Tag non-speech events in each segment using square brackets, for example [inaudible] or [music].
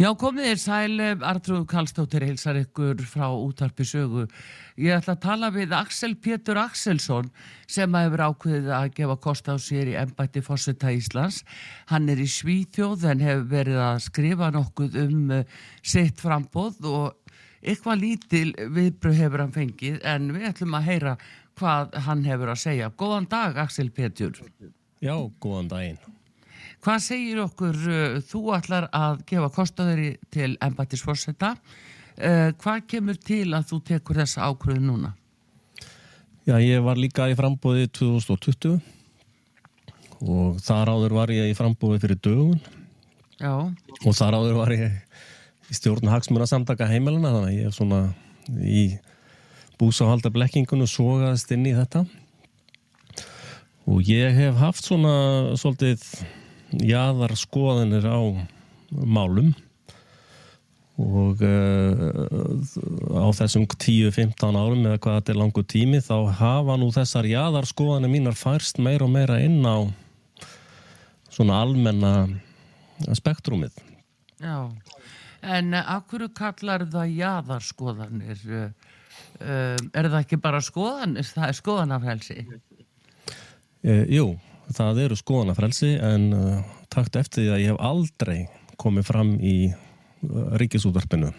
Já, komið þér sæl, Artrúð Kallstóttir heilsar ykkur frá útarpi sögu. Ég ætla að tala við Axel Pétur Axelsson sem hefur ákveðið að gefa kost á sér í ennbætti Fosseta Íslands. Hann er í Svíþjóð en hefur verið að skrifa nokkuð um uh, sitt frambóð og eitthvað lítil viðbröð hefur hann fengið en við ætlum að heyra hvað hann hefur að segja. Góðan dag, Axel Pétur. Já, góðan daginn. Hvað segir okkur, uh, þú ætlar að gefa kostaðuri til embættisforsetta, uh, hvað kemur til að þú tekur þessa ákvöðu núna? Já, ég var líka í frambóði 2020 og þar áður var ég í frambóði fyrir dögun. Já, og þar áður var ég í stjórn hagsmuna samtaka heimilina þannig að ég er svona í búsáhalda blekkingun og sogaðist inn í þetta. Og ég hef haft svona svolítið jaðar skoðanir á málum og uh, á þessum 10-15 árum eða hvað þetta er langu tími þá hafa nú þessar jaðar skoðanir mínar færst meira og meira inn á svona almenna spektrumið. já. En uh, hverju kallar það jaðarskoðanir? Uh, uh, er það ekki bara skoðanir? Það er skoðanafhelsi. E, jú, það eru skoðanafrelsi en uh, takt eftir því að ég hef aldrei komið fram í uh, ríkisútvarpinu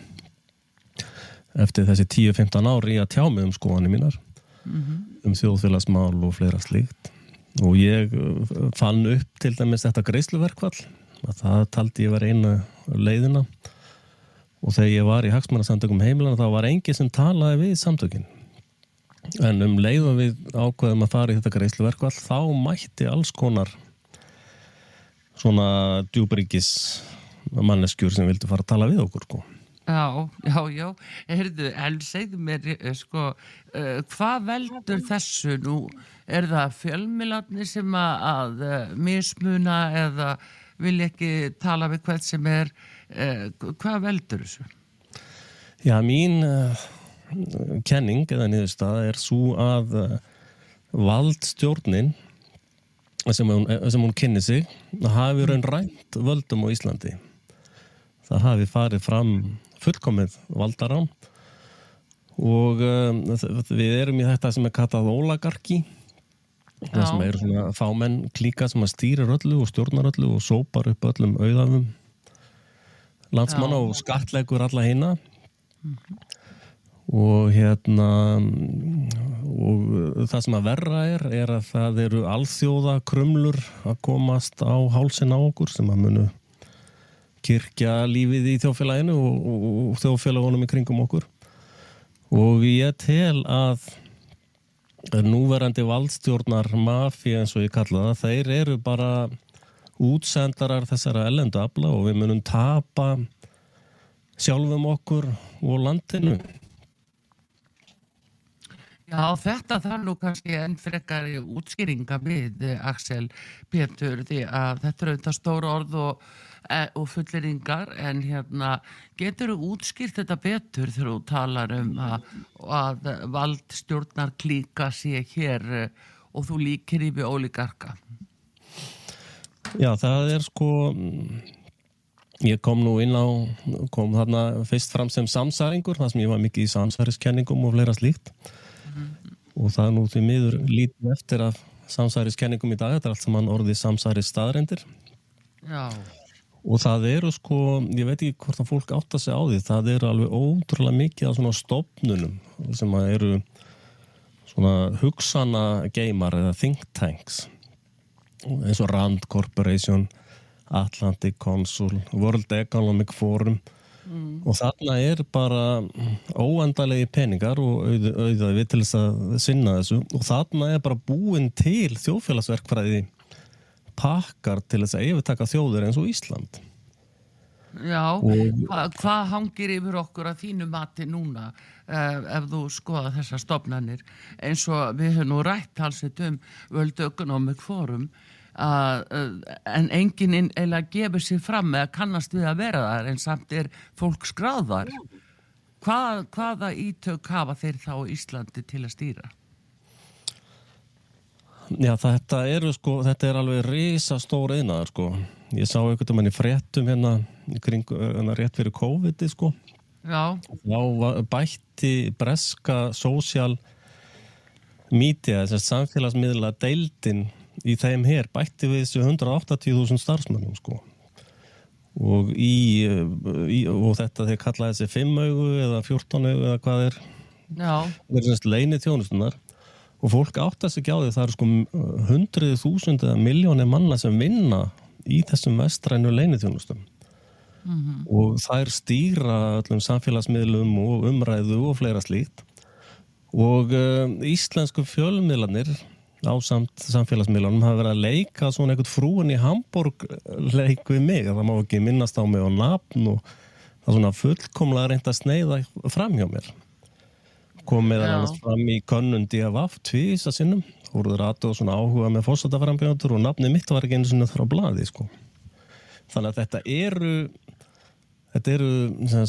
eftir þessi 10-15 ári að tjá mig um skoðanir mínar um þjóðfélagsmál og fleira slíkt. Og ég uh, fann upp til dæmis þetta greiðsluverkvall að það taldi ég var eina leiðina. Og þegar ég var í hagsmannasamtökum heimilana þá var engi sem talaði við samtökin en um leiðum við ákveðum að fara í þetta greiðsluverkvall þá mætti alls konar svona djúbríkis manneskjur sem vildi fara að tala við okkur sko. Já, já, já. Heyrðu, en segðu mér, eh, sko, uh, hvað veldur þessu nú? Er það fjölmilarnir sem að, að uh, mismuna eða vil ekki tala við hvert sem er? Uh, hvað veldur þessu? Já, mín uh, kenning eða niðurstað er svo að uh, valdstjórnin sem hún, sem hún kynni sig hafi raun rænt völdum á Íslandi. Það hafi farið fram fullkomið valdarán og um, við erum í þetta sem er kallað ólagarki það sem eru svona fámenn klíka sem að stýrir öllu og stjórnar öllu og sópar upp öllum auðafum landsmanna og skattlegur alla hina og hérna og það sem að verra er er að það eru alþjóða krumlur að komast á hálsin á okkur sem að munu kirkja lífið í þjófélaginu og, og, og þjófélagunum í kringum okkur. Og ég tel að núverandi valdstjórnar mafi eins og ég kalla það þeir eru bara útsendarar þessara ellendu afla og við munum tapa sjálfum okkur og landinu Já, þetta þarf nú kannski enn frekari útskýringa við eh, Axel Pétur því að þetta eru þetta stóra orð og, eh, og fulleringar en hérna getur þú útskýrt þetta betur þegar þú talar um að, að valdstjórnar klíka sé hér eh, og þú líkir við ólíkarka. Já, það er sko ég kom nú inn á kom þarna fyrst fram sem samsæringur þar sem ég var mikið í samsæriskenningum og fleira slíkt og það er nú því miður lítið eftir af samsæriskenningum í dag, þetta er allt saman orðið samsæris staðrendir Já, og það eru sko, ég veit ekki hvort að fólk átta sig á því, það eru alveg ótrúlega mikið af svona stopnunum sem að eru svona hugsana geimar eða think tanks. Eins og Rand Corporation Atlantic Council World Economic Forum mm. og þarna er bara óendalegi peningar og auð, auðvitað við til þess að sinna þessu og þarna er bara búin til þjóðfélagsverkfræði pakkar til þess að yfirtaka þjóður eins og Ísland Já, og... hvað hva hangir yfir okkur að þínu mati núna uh, ef þú skoða þessa stopnarnir eins og við höfum nú rætt halsitt um World Economic Forum en enginn eða gefur sér fram eða kannast við að vera þar en samt er fólk skráðar Hvað, hvaða ítök hafa þeir þá Íslandi til að stýra? Já, þetta eru sko, þetta er alveg risa stór einaðar sko ég sá einhvern veginn í fréttum hérna, kring, hérna rétt fyrir COVID sko. þá bætti breska social media þess að samfélagsmiðla deildin í þeim hér bætti við þessu 180.000 starfsmannum sko. Og, í, í, og þetta þeir kallaði þessi 5 augu eða 14 augu eða hvað er. Það er svona leinið þjónustunar og fólk áttast ekki á því það eru sko hundruði þúsund eða miljónir manna sem vinna í þessum vestrænu leinithjónustum mm -hmm. og þær stýra öllum samfélagsmiðlum og umræðu og fleira slíkt. Og uh, íslensku fjölmiðlanir á samt samfélagsmiðlanum hafa verið að leika svona einhvern frúin í Hamburg leik við mig, það má ekki minnast á mig á nafn og það svona fullkomlega reynd að sneiða fram hjá mér. Komið að fram í konnundi af aft tvísa sinnum. Voruður aðtóð svona áhuga með fósataframbjöndur og nafni mitt var ekki einu svona þar á bladi sko. Þannig að þetta eru þetta eru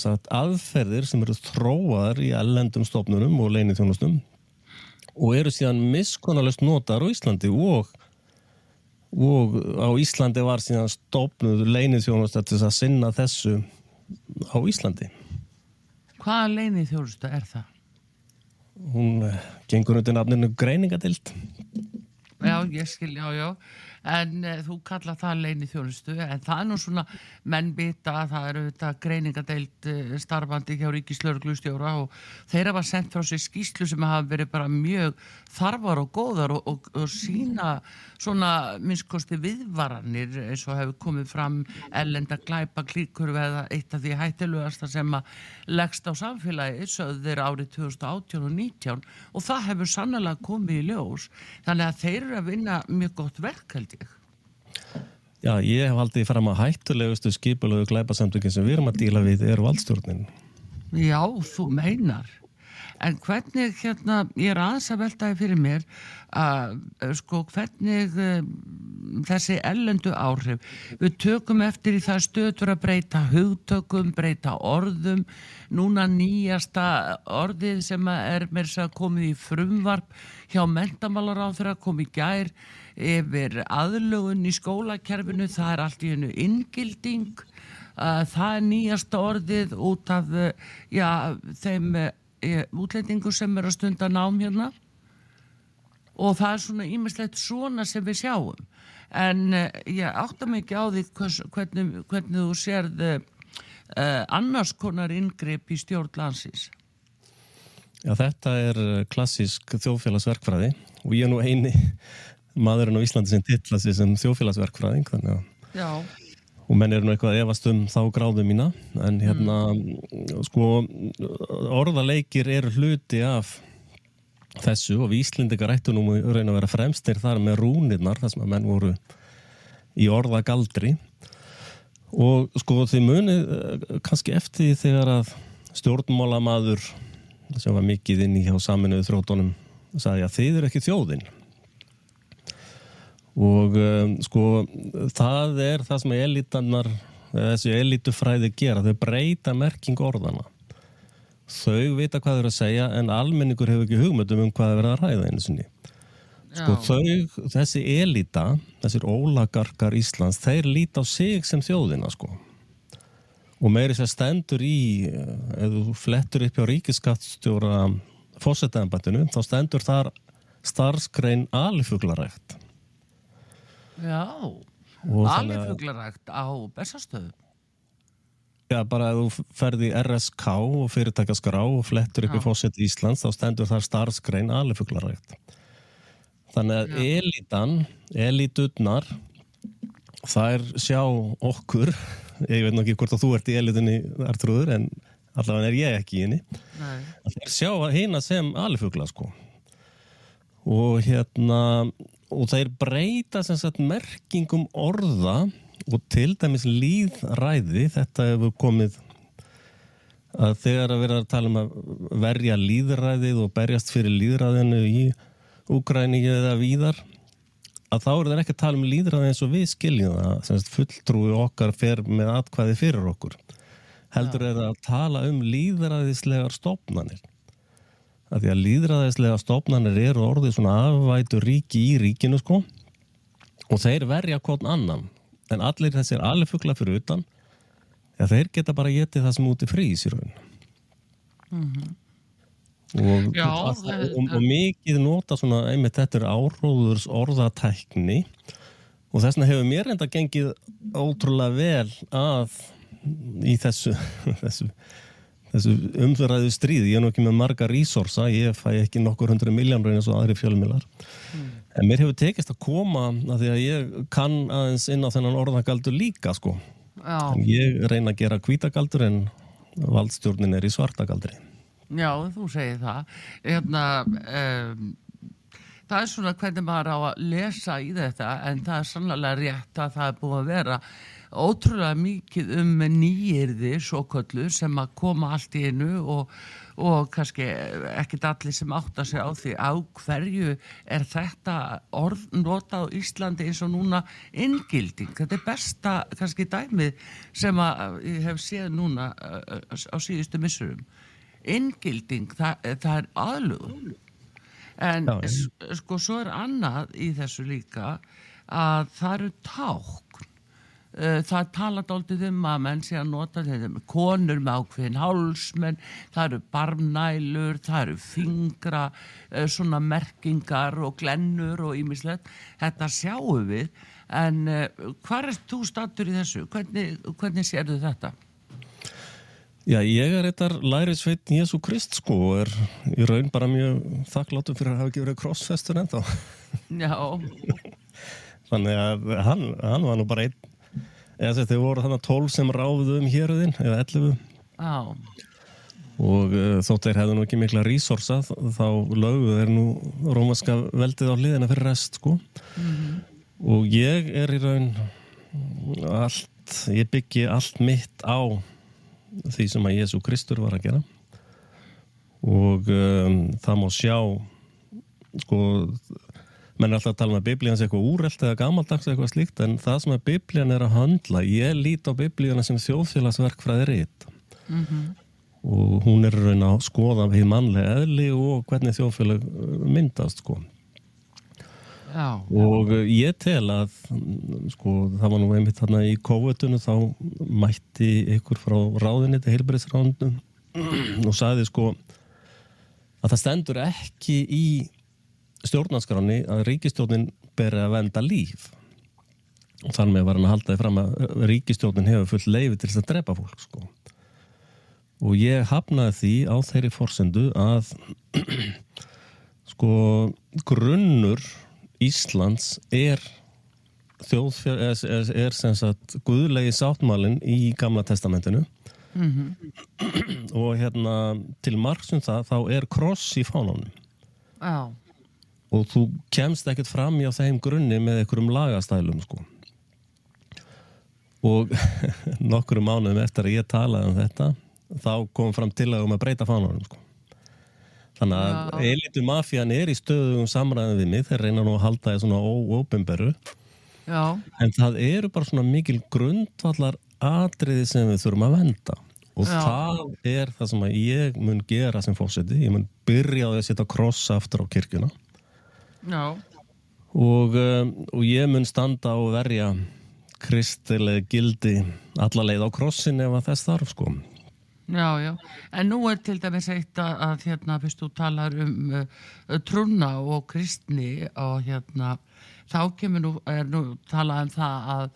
sagt, aðferðir sem eru þróaðar í ellendum stofnunum og leinið þjónustum og eru síðan miskonalust notar á Íslandi og, og á Íslandi var síðan stofnuð leinið þjónusta til að sinna þessu á Íslandi. Hvaða leinið þjónusta er það? hún eh, gengur undir nafninu Greiningadild Já, ég skil, já, já en e, þú kalla það leini þjónustu en það er nú svona menn bita að það eru þetta greiningadeild e, starfandi hjá Ríkislauglustjóra og þeirra var sendt frá sér skýslu sem hafa verið bara mjög þarfar og góðar og, og, og sína svona minnskosti viðvaranir eins og hefur komið fram ellenda glæpa klíkur eða eitt af því hættilegasta sem að leggst á samfélagi sögður árið 2018 og 19 og það hefur sannlega komið í ljós. Þannig að þeir eru að vinna mjög gott verk held ég Já, ég hef haldið fram að hættulegustu skipulegu glæpasamtökin sem við erum að díla við eru valdstjórnin. Já, þú meinar en hvernig hérna, ég er aðeins að veltaði fyrir mér að sko hvernig uh, þessi ellendu áhrif við tökum eftir í það stöður að breyta hugtökum, breyta orðum. Núna nýjasta orðið sem er mér að komið í frumvarp hjá mentamálar á þeirra komið gær yfir aðlögun í skólakerfinu. Það er allt í hennu inngilding. Uh, það er nýjasta orðið út af já, þeim útlendingu sem er að stunda nám hérna. Og það er svona ímislegt svona sem við sjáum. En uh, ég átta mikið á því hvers, hvernig, hvernig þú sérð uh, annars konar ingreip í stjórnlansins Já þetta er klassísk þjóðfélagsverkfræði. Og ég er nú eini maðurinn á Íslandi sem tilla sig sem þjóðfélagsverkfræðing þannig að Já og menn er nú eitthvað að evast um þá gráðu mína en hérna mm. sko orðaleikir eru hluti af þessu og við Íslindikar ættu nú raun að vera fremstir þar með rúnirnar sem að menn voru í orðagaldri og sko þið muni eh, kannski eftir þegar að stjórnmálamadur sem var mikið inn í hjá saminuðu þrótonum sagði að þið eru ekki þjóðinn og um, sko það er það sem elitannar þessi elitufræði gera. Þau breyta merking orðana þau vita hvað þau eru að segja en almenningur hefur ekki hugmyndum um hvað þau verða að ræða einu sinni. Sko þau, þessi elita þessir ólagarkar Íslands þeir líti á sig sem þjóðina sko. Og meiri sér stendur í ef þú flettur upp hjá ríkiskattstjóra fósettæðanbættinu þá stendur þar starfskrein alifuglarægt Já, að- Alifuglarækt á Bessastöðum. Já, bara að þú ferði í RSK og fyrirtækaskrá og flettur upp í Já. fósett Íslands, þá stendur þar starfsgrein alifuglarækt. Þannig að elitan, elitutnar, þær sjá okkur, ég veit nú ekki hvort að þú ert í elitunni, Artrúður, en allavega er ég ekki í henni, að þeir sjá hérna sem alifugla, sko. Og hérna, og þeir breyta sem sagt merkingum orða og til dæmis líðræði, þetta hefur komið að þegar að vera að tala um að verja líðræðið og berjast fyrir líðræðinu í Úgræni eða víðar að þá eru þeir ekki að tala um líðræði eins og við skiljum það, sem sagt fulltrúi okkar fer með atkvæði fyrir okkur. Heldur er að tala um líðræðislegar stofnanir að því að líðræðislega stofnanir eru orðið svona afvætu ríki í ríkinu sko. Og þeir verja hvort annan. En allir þessir alifugla fyrir utan já, þeir geta bara getið það sem úti frýs í raun. Og, Já, og, það- og, og mikið nota svona einmitt þetta er áróðurs orðatækni. Og þess vegna hefur mér enda gengið ótrúlega vel að í þessu [laughs] þessu, þessu umfyrraðu stríði ég er nú ekki með marga resursa ég fæ ekki nokkur hundru miljónur eins og aðri fjölmilar en mér hefur tekist að koma að því að ég kann aðeins inn á þennan orðagaldur líka sko. Já, en ég reyna að gera hvítagaldur en valdstjórnin er í svartagaldri. Já, þú segir það. Hérna, um, það er svona hvernig maður á að lesa í þetta en það er sannlega rétt að það er búið að vera ótrúlega mikið um nýjirði svo köllu sem að koma allt í einu og, og kannski ekkit allir sem átta sig á því á hverju er þetta orð notað á Íslandi eins og núna inngilding. Þetta er besta kannski dæmið sem að ég hef séð núna uh, á síðustu missurum. Inngilding, það, það er aðlugun. En sko svo er annað í þessu líka að það eru tákn. Uh, Það tala dálítið um að menn sé að nota þetta með konur með ákveðin hálsmenn, það eru barmnælur, það eru fingra, uh, svona merkingar og glennur og ýmislegt. Þetta sjáum við, en uh, hvað er þú stattur í þessu? Hvernig, hvernig sérðu þetta? Já, ég er eittar lærisveit Jésu Krist sko og er í raun bara mjög þakkláttur fyrir að hafa ekki verið krossfestur ennþá. Já, [laughs] Þannig að hann, hann var nú bara einn, eða þau voru þannig tólf sem ráðuðu um héruðin, eða ellefu. Já, og uh, þótt þeir hefðu nú ekki mikla resursa þá lögðu þeir nú rómaska veldið á hliðina fyrir rest sko. Og ég er í raun allt, ég byggi allt mitt á því sem að Jésu Kristur var að gera. Og um, það má sjá sko menn er alltaf að tala um að biblían sé eitthvað úrelt eða gamaldags eða eitthvað slíkt en það sem að biblían er að handla ég lít á biblíana sem þjóðfélagsverk frá þeir eitt og hún er raun að skoða við mannlega eðli og hvernig þjóðfélag uh, myndast sko. Já, og uh, ég tel að mm, sko, það var nú einmitt þarna í kóvetunu þá mætti ykkur frá ráðinni til heilbærisráðinu [clears throat] og sagði sko að það stendur ekki í stjórnarskráni að ríkistjórnin beri að venda líf. Og þar með var hann að halda því fram að uh, ríkistjórnin hefur fullt leifi til þess að drepa fólk sko. Og ég hafnaði því á þeirri forsendu að [clears throat] sko grunnur Íslands er þjóðfjör, er, er, er sem sagt guðlegi sáttmálin í gamla testamentinu. [clears throat] Og hérna til margsum það þá er kross í fánunum já, og þú kemst ekkert fram í á þeim grunni með einhverjum lagastælum sko. Og [laughs] nokkrum mánuðum eftir að ég talaði um þetta þá kom fram til að um að breyta fánunum sko. Þannig að Já. elitu mafían er í stöðum samræðin við mig, þeir reyna nú að halda það svona óopinberu. Já, en það eru bara svona mikil grundvallar atriði sem við þurfum að venda og Já. það er það sem ég mun gera sem fórseti, ég mun byrja á því að setja kross aftur á kirkjuna. já, og, um, og ég mun standa og verja kristileg gildi alla leið á krossin ef að þess þarf sko. Já, já, en nú er til dæmis eitt að, að hérna, fyrst þú talar um uh, trúna og kristni og hérna, þá kemur nú, er nú talað um það að,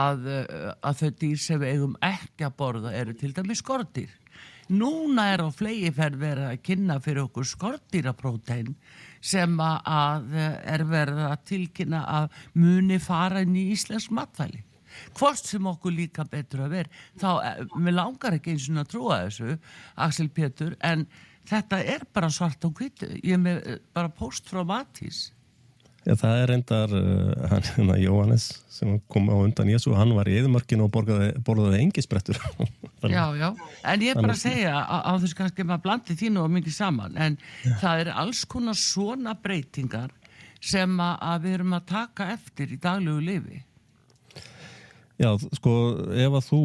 að, uh, að þau dýr sem eigum ekki að borða eru til dæmis skortýr. Núna er á flegiferð verið að kynna fyrir okkur skortýraprótein sem að, er verið að tilkynna að muni fara inn í Íslands matvæli. Hvort sem okkur líka betur að vera þá, mér langar ekki eins og að trúa þessu, Axel Pétur en þetta er bara svart og hvitt ég er með bara post frá Matís Já, það er reyndar uh, hann, [laughs] hérna Jóhannes sem kom á undan Jésu, hann var í eðumörkinu og borgaði, borgaði engisbrettur [laughs] Já, já, en ég er bara að segja á, á þess kannski maður blandi þínu og mikið saman en já. það er alls konar svona breytingar sem að við erum að taka eftir í daglegu lifi Já, sko, ef að þú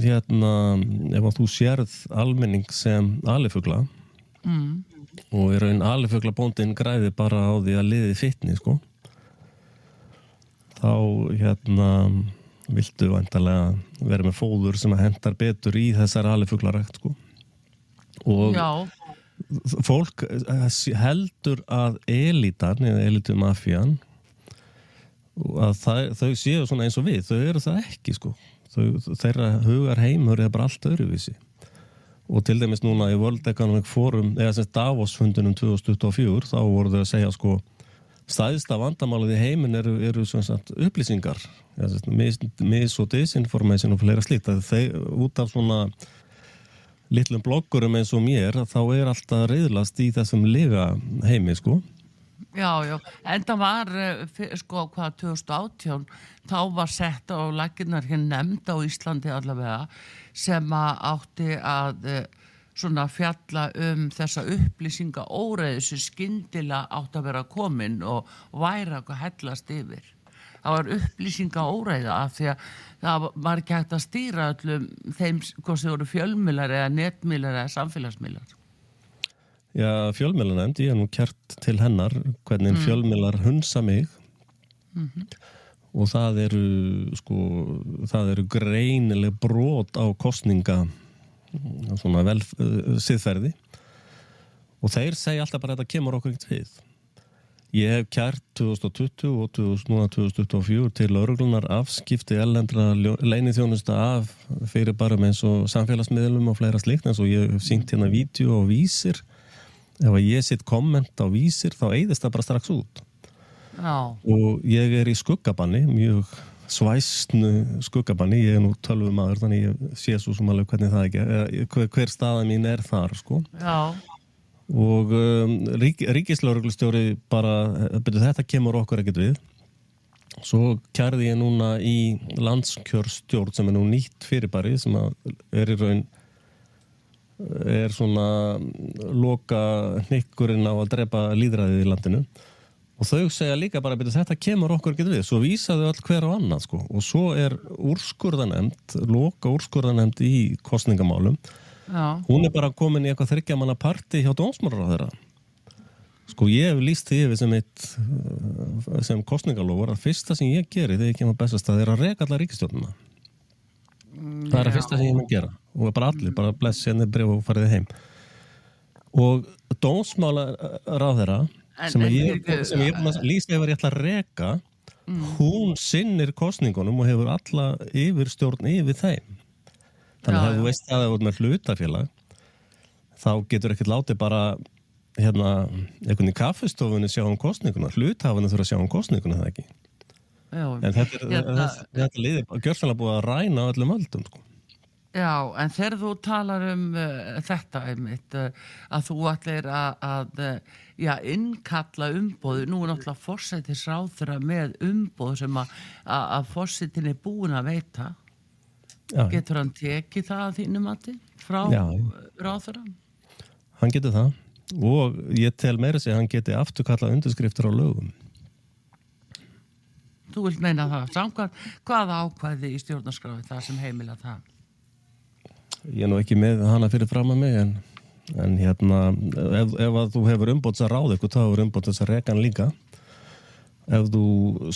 hérna, ef að þú sérð almenning sem alifugla mm. Og er einn alifugla bóndin græði bara á því að liði fittni, sko. Þá, hérna viltu vantarlega vera með fóður sem hendar betur í þessar alifuglarækt, sko. Og Já. fólk heldur að elitan eða elitumafían að það, þau séu svona eins og við. Þau eru það ekki sko. Þau, þeirra hugar heimur er bara allt öruvísi og til dæmis núna í World Economic Forum eða sem Davos-fundunum 2024 þá voru þau að segja sko staðista vandamálið í heimin eru, eru sagt, upplýsingar mis, mis og disinformation og fleira slíkt. Þeir út af svona litlum bloggurum eins og mér þá er alltaf reyðlast í þessum lega heimi sko Já, já, en það var eh, sko hvað 2018 þá var sett á laginnar hér nefnd á Íslandi allavega sem að átti að eh, svona fjalla um þessa upplýsinga óreðu sem skindila átti að vera komin og væra eitthvað hellast yfir. Það var upplýsinga óreiða af því að það var ekki hægt að stýra öllum þeim hvort þau voru fjölmilar eða netmilar eða samfélagsmilar. Já, fjölmjölanemnd, ég er nú kjart til hennar hvernig mm. fjölmjölar hunsa mig mm -hmm. og það eru sko, það eru greinileg brot á kostninga svona vel uh, siðferði og þeir segja alltaf bara að þetta kemur okkur ekkert við ég hef kjart 2020 og 2024 til örglunar afskipti ellendra leini þjónusta af fyrir bara með eins og samfélagsmiðlum og fleira slikt eins og ég hef sínt hérna vídeo og vísir ef ég sitt komment á vísir þá eigðist það bara strax út Já. og ég er í skuggabanni mjög svæstnu skuggabanni ég er nú tölvum aður þannig ég sé svo sem alveg hvernig það ekki hver, hver staða mín er þar sko Já. og um, rík, ríkislauruglustjóri bara byrju, þetta kemur okkur ekkert við svo kærði ég núna í landskjörstjórn sem er nú nýtt fyrirbæri sem er í raun er svona loka nikkurinn á að drepa líðræðið í landinu. Og þau segja líka bara að þetta kemur okkur ekki við, svo vísaðu all hver á annað sko. og svo er úrskurðanemnd loka úrskurðanemnd í kostningamálum Já. hún er bara komin í eitthvað þryggjamanna parti hjá dómsmálar á þeirra sko ég hef líst því sem, sem kostningalofur að fyrsta sem ég geri þegar ég kemur bestast að er að rega allar ríkistjónuna það er að fyrsta sem ég mun gera og bara allir, bara bless sérni bref og fariði heim. Og dómsmála ráð þeirra sem ég, sem ég líst ef ég ætla að reka mm. hún sinnir kostningunum og hefur alla yfirstjórn yfir þeim. Þannig að þú veist að það er með hlutafélag þá getur ekkert látið bara hérna, einhvern í kaffestofunni sjá um kostninguna hlutafinu þurfa að sjá um kostninguna það ekki? Já, en þetta er hérna, þetta liðir gjörsanlega búið að ræna öllum öldum sko. Já, en þegar þú talar um uh, þetta einmitt, uh, að þú allir að, að uh, já, innkalla umbóðu, nú er náttúrulega fórsættis ráþurra með umbóðu sem að, að fórsættin er búin að veita já. getur hann tekið það að þínum mati frá ráþurra? Hann getur það og ég tel meira sig að hann geti afturkalla undirskriftur á lögum Þú vilt meina það, samkvæmt hvaða ákvæði í stjórnarskráfi það sem heimila það? Ég er nú ekki með hana fyrir fram að mig en, en hérna ef, ef að þú hefur umbóts að ráða eitthvað þá hefur umbóts að reka hann líka. Ef þú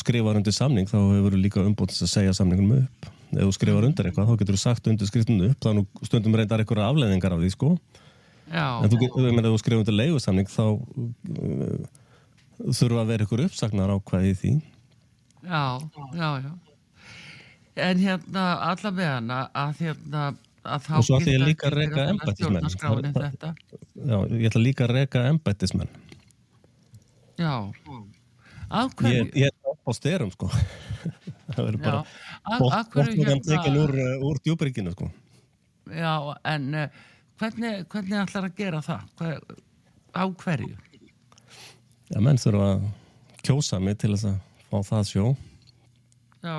skrifar undir samning þá hefur þú líka umbóts að segja samningunum upp. Ef þú skrifar undir eitthvað þá getur þú sagt undir skriftinu upp þá nú stundum reyndar einhverja afleðingar af því sko. Já, en þú þú skrifar undir leigusamning þá uh, þurfa að vera ykkur uppsagnar ákvæði í því. Já, já, já. En hérna, alla með hana, að hérna, Og svo ætla ég líka að fyrir embættismenn. Já, ég ætla líka að reka embættismenn Já, ég, ég er upp á styrum sko [laughs] það verður bara hverju bóttan tekin hérna, úr, uh, úr djúbrygginu sko já, en uh, hvernig, hvernig ætlar að gera það? Hver, á hverju? Já, menn þurfa að kjósa mig til þess að fá það sjó. Já,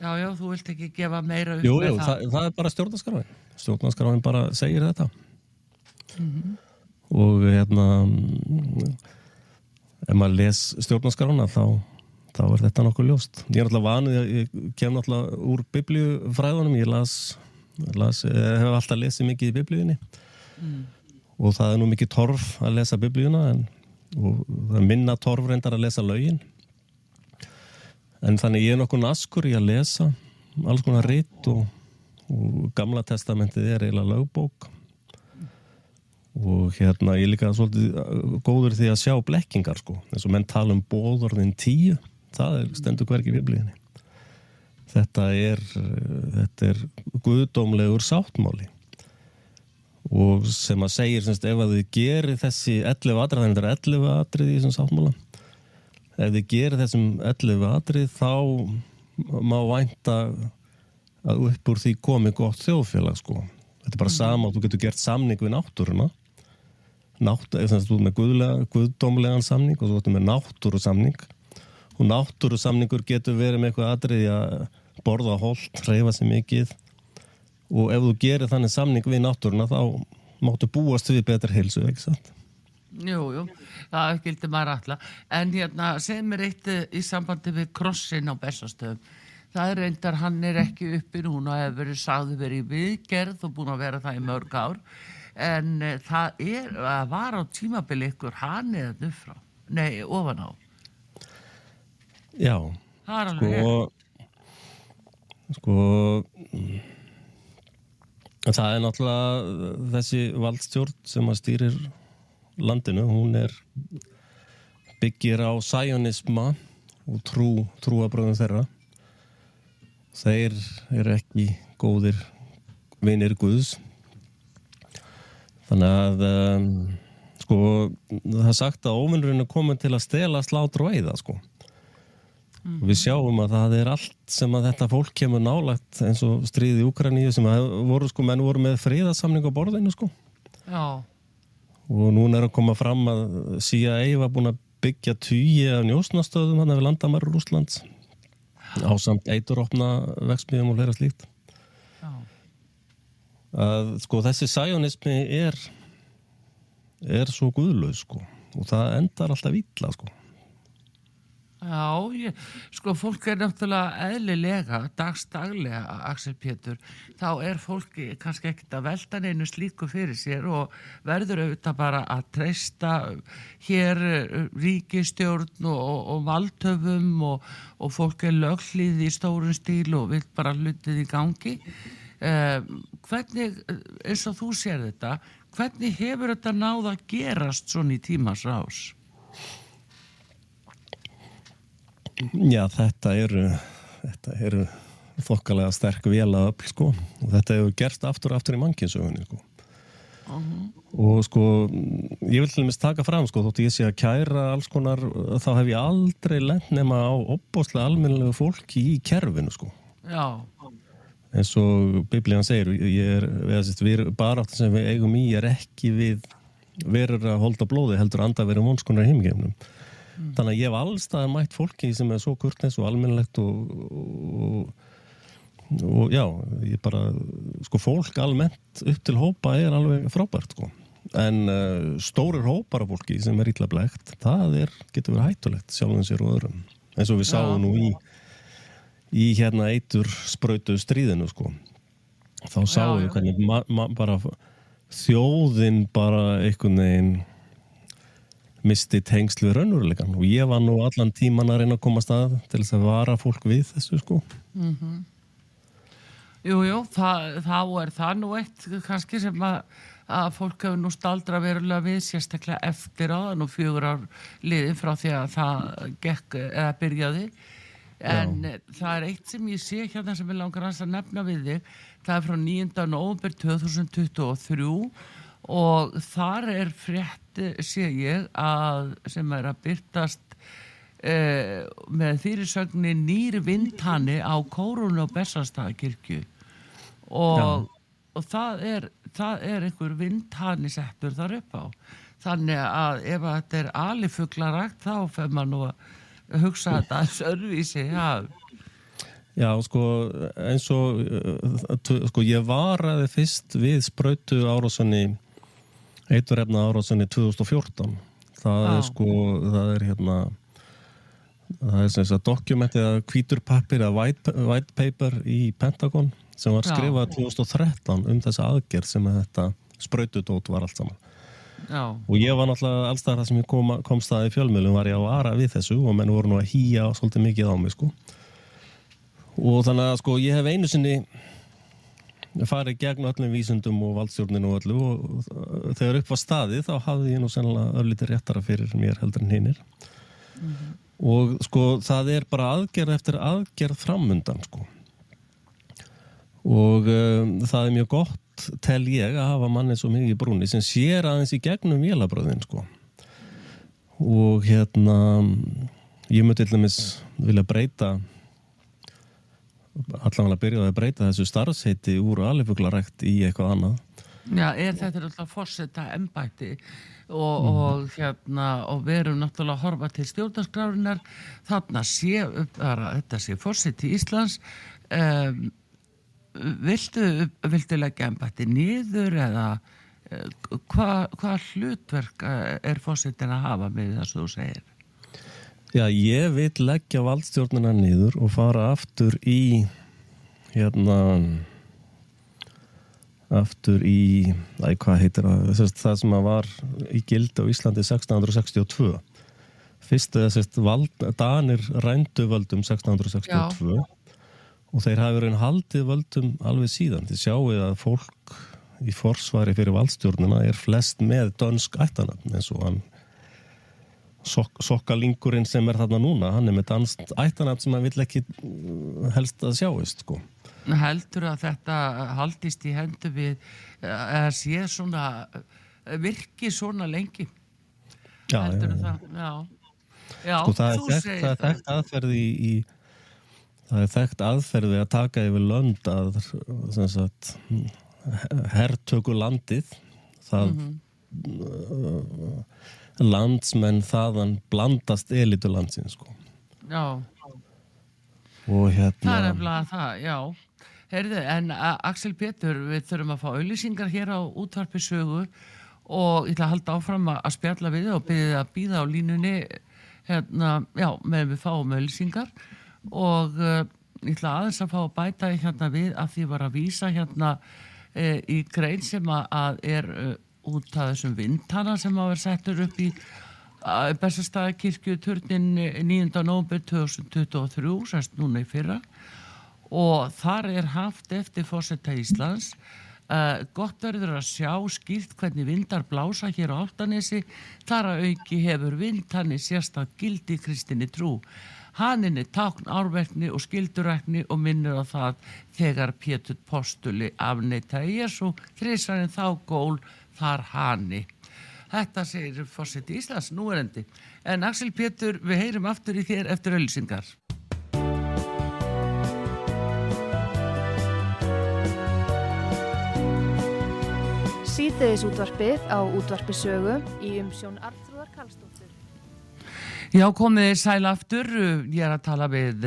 já, já, þú vilt ekki gefa meira upp Jú, með jú, það, það er bara stjórnarskráin. Stjórnarskráin bara segir þetta. Og hérna, mm, ef maður les stjórnarskrána þá, þá er þetta nokkuð ljóst. Ég er náttúrulega vanið, ég kem náttúrulega úr biblíufræðunum, ég las, las ég hef alltaf lesið mikið í biblíunni. Og það er nú mikið torf að lesa biblíuna en og það er minna torf reyndar að lesa lögin. En þannig ég er nokkuð naskur í að lesa alls konar ritt og, og gamla testamentið er eiginlega lögbók. Og hérna ég líka svolítið uh, góður því að sjá blekkingar sko, eins og menn tala um bóðorðin tíu, það er stendur hvergi í biblíðinni. Þetta er, uh, þetta er guðdómlegur sáttmáli. Og sem að segir semst, ef að þið gerir þessi 11 atrið, þannig að þetta er 11 atrið í þessum sáttmála ef þið gerir þessum 11 atrið þá má vænta að upp úr því komi gott þjóðfélag sko. Þetta er bara sama og þú getur gert samning við náttúruna Nátt, ef þannig að þú ert með guðlega, guðdómlegan samning og þú ert með náttúru samning og náttúru samningur getur verið með eitthvað atriði að borða holt, reyfa sig mikið og ef þú gerir þannig samning við náttúruna þá máttu búast við betur heilsu, ekki satt? Jú, jú, það gildi maður alltaf. En hérna, segð mér eitt eh, í sambandi við krossin á bestastöðum. Það er reyndar, hann er ekki uppi núna hefur verið sagði verið viðgerð og búin að vera það í mörg ár. En uh, það er, að var á tímabili ykkur hann eða nufrá. Nei, ofan á. Já, Það er sko sko það er náttúrulega þessi valdstjórn sem að stýrir landinu, hún er byggir á sæjonisma og trú, trúabröðum þeirra. Þeir eru ekki góðir vinir Guðs. Þannig að um, sko það er sagt að óvinnurinn er komin til að stela slátur og eiða sko. Og við sjáum að það er allt sem að þetta fólk kemur nálagt eins og stríði í Ukraínu sem að voru sko, menn voru með fríðarsamning á borðinu sko. Já, og núna er að koma fram að CIA var búin að byggja tugi af njósnastöðum hann við landamæru Rúslands á samt eituropna vexmiðum og hlera slíkt. Að sko þessi sæjónismi er er svo guðlaus sko. Og það endar alltaf illa sko Já, ég, sko fólk er náttúrulega eðlilega, dagstaglega, Axel Pétur, þá er fólki kannski ekkert að velta neinu slíku fyrir sér og verður auðvitað bara að treysta hér eh, ríkistjórn og, og, og valdhöfum og, og fólk er löglið í stórun stíl og vil bara hlutið í gangi. Eh, hvernig, eh, eins og þú sér þetta, hvernig hefur þetta náð að gerast svona í tímas rás? Já, þetta eru þetta eru þokkalega sterk vela öll sko. Og þetta hefur gerst aftur og aftur í mannkinsögunni sko. Og sko ég vil til dæmis taka fram sko þótt ég sé að kæra alls konar þá hef ég aldrei lent nema á opbóðslega almennilegu fólki í kerfinu sko. Já, eins og biblíðan segir er, við, baráttin sem við eigum í er ekki við verður að holda blóði heldur að anda að vera heimgeimnum þannig að ég hef allstaðar mætt fólki sem er svo kurtnes og almennilegt og, og, og já, ég bara sko fólk almennt upp til hópa er alveg frábært sko. En uh, stórir hópar af fólki sem er illa blegt, það er, getur verið hættulegt sjálfum sér og öðrum. Eins og við sáum nú í í hérna eitur sprautu stríðinu sko. Þá sáum við hvernig bara þjóðin bara einhvern veginn misti tengsl við raunveruleikan og ég var nú allan tíman að reyna að komast að til þess að vara fólk við þessu sko Jú, jú, það, þá er það nú eitt kannski sem að, að fólk hefur nú staldra verulega við sérstaklega eftir á nú fjögur ár liðin frá því að það gekk eða byrjaði en Já. það er eitt sem ég sé hérna sem ég langar að nefna við þig það er frá 9. november 2023 og þar er frétt sé ég að sem er að byrtast eh, með fyrirsögni nýri vindhanni á Kórun og Bessastakirkju og, og það er það er einhver vindhanni settur þar upp á. Þannig að ef þetta er alifuglarakt þá fer maður nú að hugsa þetta að sörvísi ja. Já, sko eins og sko ég varaði fyrst við spröytu árásunni eiturrefna árásunni 2014 það ah. er sko það er hérna það er sem sagt dokumentið að kvíturpappir að white, white paper í Pentagon sem var skrifað 2013 um þessa aðgerð sem að þetta sprautudót var allt saman Já. og ég var náttúrulega allstað það sem ég kom, kom staði í fjölmjölum var ég á aðra við þessu og menn voru nú að hýja svolítið mikið á mig sko og þannig að sko ég hef einu sinni farið gegn öllum vísundum og valdstjórninu og öllu og þegar upp var staði þá hafði ég nú sennilega öllítið réttara fyrir mér heldur en hinnir mm -hmm og sko það er bara aðgerð eftir aðgerð framundan sko. Og um, það er mjög gott tel ég að hafa manni svo mikið í brúni sem sér aðeins í gegnum vélabröðin sko. Og hérna ég mötti til dæmis vilja breyta allavega að byrja að breyta þessu starfsheiti úr alifuglarækt í eitthvað annað Já, er þetta alltaf fórsetta ennbætti og, mm. og, hérna, og við erum náttúrulega að horfa til stjórnarskrárunar þarna sé bara, þetta sé fórsett í Íslands um, viltu, viltu leggja ennbætti nýður eða hvað hva hlutverk eh, er fórsettin að hafa með það sem þú segir? Já, ég vil leggja valdstjórnuna nýður og fara aftur í hérna aftur í, æg hvað heitir það? Það sem var í gild á Íslandi 1662 fyrst þess að Danir rændu völdum 1662 Já. og þeir hafi verið haldið völdum alveg síðan. Þið sjáu að fólk í forsvari fyrir valdstjórnuna er flest með dönsk ættanabn eins og hann sok sokkalingurinn sem er þarna núna hann er með dansk ættanabn sem hann vill ekki helst að sjáist sko. Heldur að þetta haldist í hendu við að sé svona virki svona lengi? Já, heldur já, það? Já, já sko, það, er þekkt, það er þekkt aðferði í, í það er þekkt aðferði að taka yfir lönd að sagt, herrtöku landið það mm -hmm. Landsmenn þaðan blandast elitu landsins sko. já. Og hérna það er eflag það, já. Herðu, en Axel Petur, við þurfum að fá auðlýsingar hér á útvarpisögu og ég ætla að halda áfram að spjalla við og byrja að býða á línunni hérna, já, með við fáum auðlýsingar og uh, ég ætla aðeins að fá að bæta hérna við að því var að vísa hérna uh, í grein sem að er uh, út af þessum vindtana sem að vera settur upp í Bessastæðakirkju turnin 9. november 2023, sérst núna í fyrra. Og þar er haft eftir fósetta Íslands. Uh, gott verður að sjá skýrt hvernig vindar blása hér á Altanesi þar að auki hefur vindanni sérstak gildi kristinni trú. Hanninni tákn árverkni og skildurækni og minnur á það þegar Pétur Postuli afneitaði Jésu þrísarinn þá gól þar hanni. Þetta segir fórsett í Íslands núerendi. En Axel Pétur, við heyrum aftur í þér eftir ölsingar. síðdeðis útvarpið á útvarpisögu í umsjón Arþrúðar Karlsdóttur. Já, komið sæl aftur. Ég er að tala við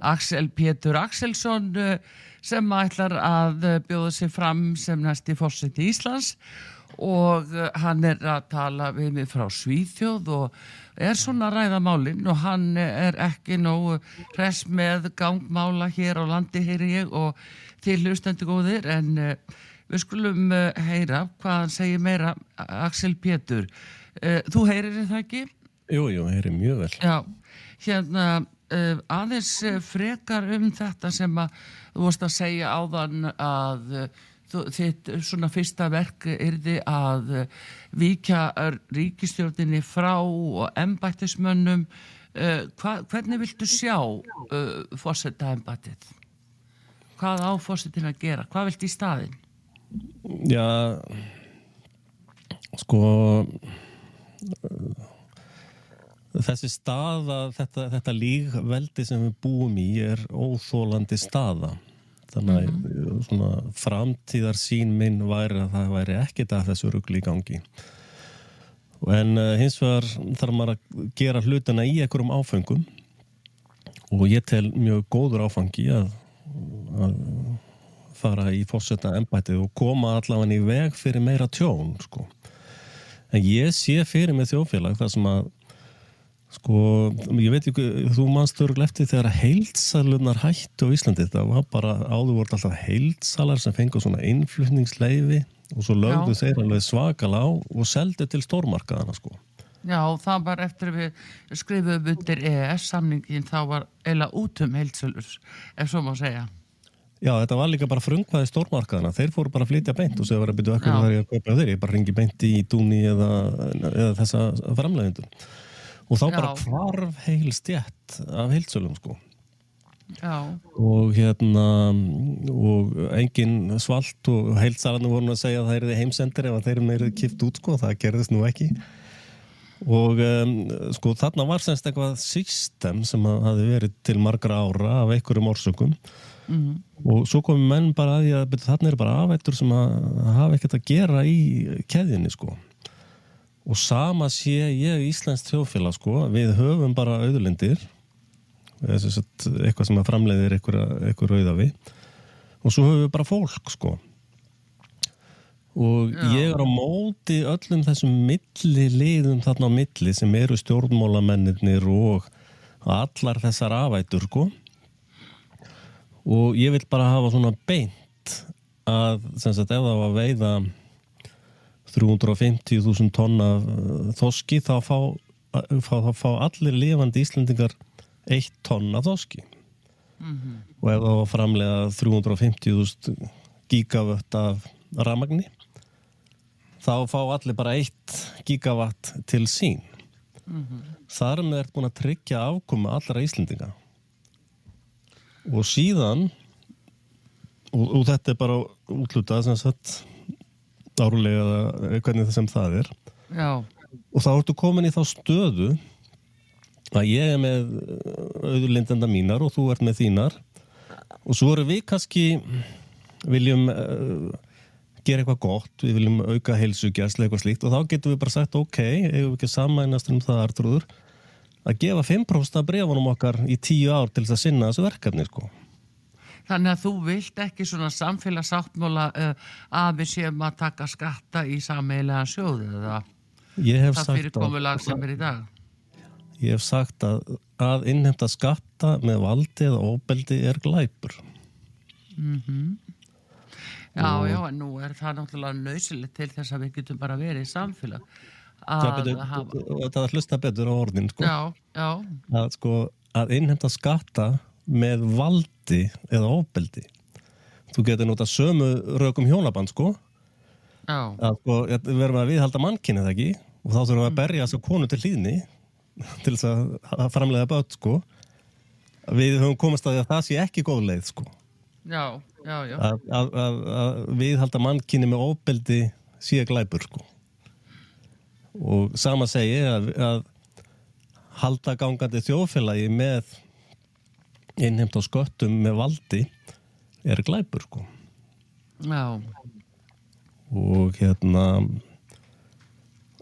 Axel Pétur Axelsson eh, sem ætlar að bjóða sig fram sem næsti fórsett í Íslands og hann er að tala við mig frá Svíþjóð og er svona ræðamálinn og hann er ekki nógu res með gangmála hér á landi, heyri ég, og til hlustendu góðir en Við skulum uh, heyra hvað hann segir meira Axel Pétur. Þú heyrir þetta ekki? Jú, jú, heyrir mjög vel. Já, hérna aðeins frekar um þetta sem að þú vorst að segja áðan að þitt svona fyrsta verk yrði að víkja ríkistjórninni frá og embættismönnum uh, hva, hvernig viltu sjá uh, fórsetta embættið? Hvað á fórsetin að gera? Hvað viltu í staðin? Já, sko þessi staða, þetta, þetta lígveldi sem við búum í er óþólandi staða þannig mm -hmm. svona framtíðar sín minn væri að það væri ekkit að þessu ruggli í gangi en uh, hins vegar þarf maður að gera hlutina í einhverjum áfengum og ég tel mjög góður áfangi að, að fara í fórsetta ennbætið og koma allavega í veg fyrir meira tjón sko. en ég sé fyrir með þjófélag þar sem að Sko, ég veit ekki, þú mannst örglefti þegar heilsalunar hættu á Íslandi, það var bara áður voru alltaf heilsalar sem fengur svona innflutningsleifi og svo lögðu þeir alveg svakal á og seldu til stórmarkaðana sko. Já, það var eftir við skrifum undir EES samningin þá var eila út um heilsalur, ef svo má segja. Já, þetta var líka bara frungvaði stórmarkaðana, þeir fóru bara að flytja beint og segja að vera að byrja ekkur þar ég að kaupa þeir, ég bara ringi beint í dúni eða, eða þessa framleiðindun og þá bara hvarf heil stjætt af heilsölum sko. Já. og hérna og engin svalt og heilsalarnu voru að segja að það er heimsendir ef þeir eru meirið kipt út sko, það gerðist nú ekki. Og um, sko þarna var semst eitthvað system sem hafi verið til margra ára af einhverjum orsökum. Mm. og svo komi menn bara að að þarna eru bara afættur sem hafa ekkert að gera í keðinni sko og sama sé ég í Íslands þjóðfélag sko, við höfum bara auðlindir. Eitthvað sem að framleiðir eitthvað auðafi og svo höfum við bara fólk sko. Og Já. ég er á móti öllum þessum milli liðum þarna á milli sem eru stjórnmálamennir og allar þessar afætur sko. Og ég vil bara hafa svona beint að sem sagt ef það var að veiða 350.000 tonna eh, þoski þá fá, fá, þá fá allir lifandi Íslandingar 1 tonna þoski mm -hmm. og ef þá framlega 350.000 gigavött af ramagni þá fá allir bara 1 gigavatt til sín mm -hmm. þar með er búin að tryggja afkoma allra Íslandinga og síðan og, og þetta er bara útlutað sem sagt árlega eða hvernig það sem það er. Já. og þá ertu komin í þá stöðu að ég er með auðurlindenda mínar og þú ert með þínar. Og svo erum við kannski viljum uh, gera eitthvað gott, við viljum auka heilsugjærslega eitthvað slíkt. Og þá getum við bara sagt ok, eigum við ekki sammænast um það artrúður að gefa 5% af brefunum okkar í 10 ár til þess að sinna þessu verkefni sko Þannig að þú vilt ekki svona samfélagsáttmóla uh, að við séum að taka skatta í sameilega sjóðu eða það fyrir komulag sem er í dag? Ég hef sagt að að innhemta skatta með valdi eða óbeldi er glæpur. Mm -hmm. Já, og... já, en nú er það náttúrulega nöysilegt til þess að við getum bara verið í samfélag. Það er að hlusta betur á orðin, sko. Já, já. Að, sko, að innhemta skatta með valdi eða ofbeldi. Þú getur nota sömu rökum hjónaband sko. Að sko, við verðum að viðhalda mannkynið ekki? Og þá þurfum við að berja þess að konu til hlýðni [laughs] til þess að framlega börn sko. Við höfum komast að, að það sé ekki góð leið sko. Já, já, já. Að, að, að viðhalda mannkynið með ofbeldi sé glæpur sko. Og sama segi að halda gangandi þjófélagi með innheimt á sköttum með valdi er glæpur sko. Já. Og hérna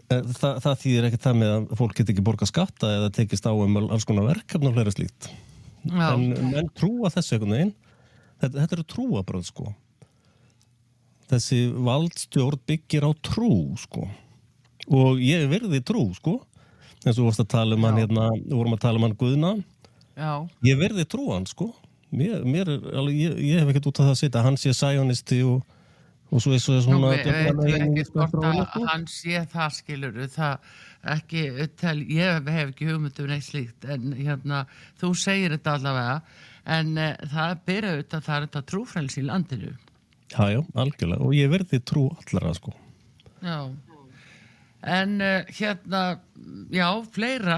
e, það, það þýðir ekkert það með að fólk getur ekki borga skatta eða tekist á um alls konar verkefn og fleira slíkt. Já. en menn trúa þessu einhvern veginn. Þetta, þetta eru trúabröð sko. Þessi valdstjórn byggir á trú sko. Og ég verði trú sko. Eins og vorst að tala um hann hérna, vorum að tala um hann Guðna Já. Ég verði trúan sko. Mér, mér, alveg, ég, ég hef ekkert út af það að setja hann sé sæjonisti og, og svo er svo Nú svona ve- veit ég ekki hvort að hann sé það skilur það ekki, tel, ég hef ekki hugmynd um neitt slíkt en hérna, þú segir þetta allavega en uh, það byrja auðvitað það er þetta trúfræls í landinu. Já, já, algjörlega. Og ég verði trú allara sko. Já. En uh, hérna já, fleira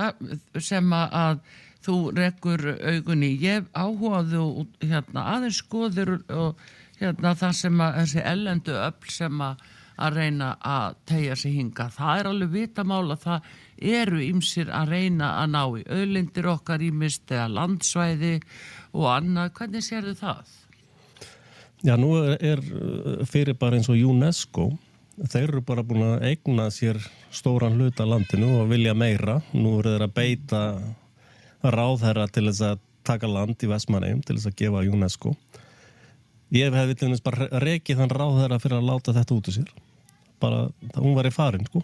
sem að, að þú rekkur augunni ég áhugaðu hérna aðeins skoður og hérna það sem að þessi ellendu öll sem að að reyna að tegja sig hinga. Það er alveg vitamál að það eru ymsir að reyna að ná í auðlindir okkar ímist eða landsvæði og annað. Hvernig sér þau það? Já, nú er, fyrir bara eins og UNESCO þeir eru bara búin að eigna sér stóran hluta landinu og vilja meira. Nú eru þeir að beita ráðherra til þess að taka land í Vestmanneum til þess að gefa UNESCO. Ég til þess bara rekið þann ráðherra fyrir að láta þetta út úr sér. Bara, hún var í farin, sko.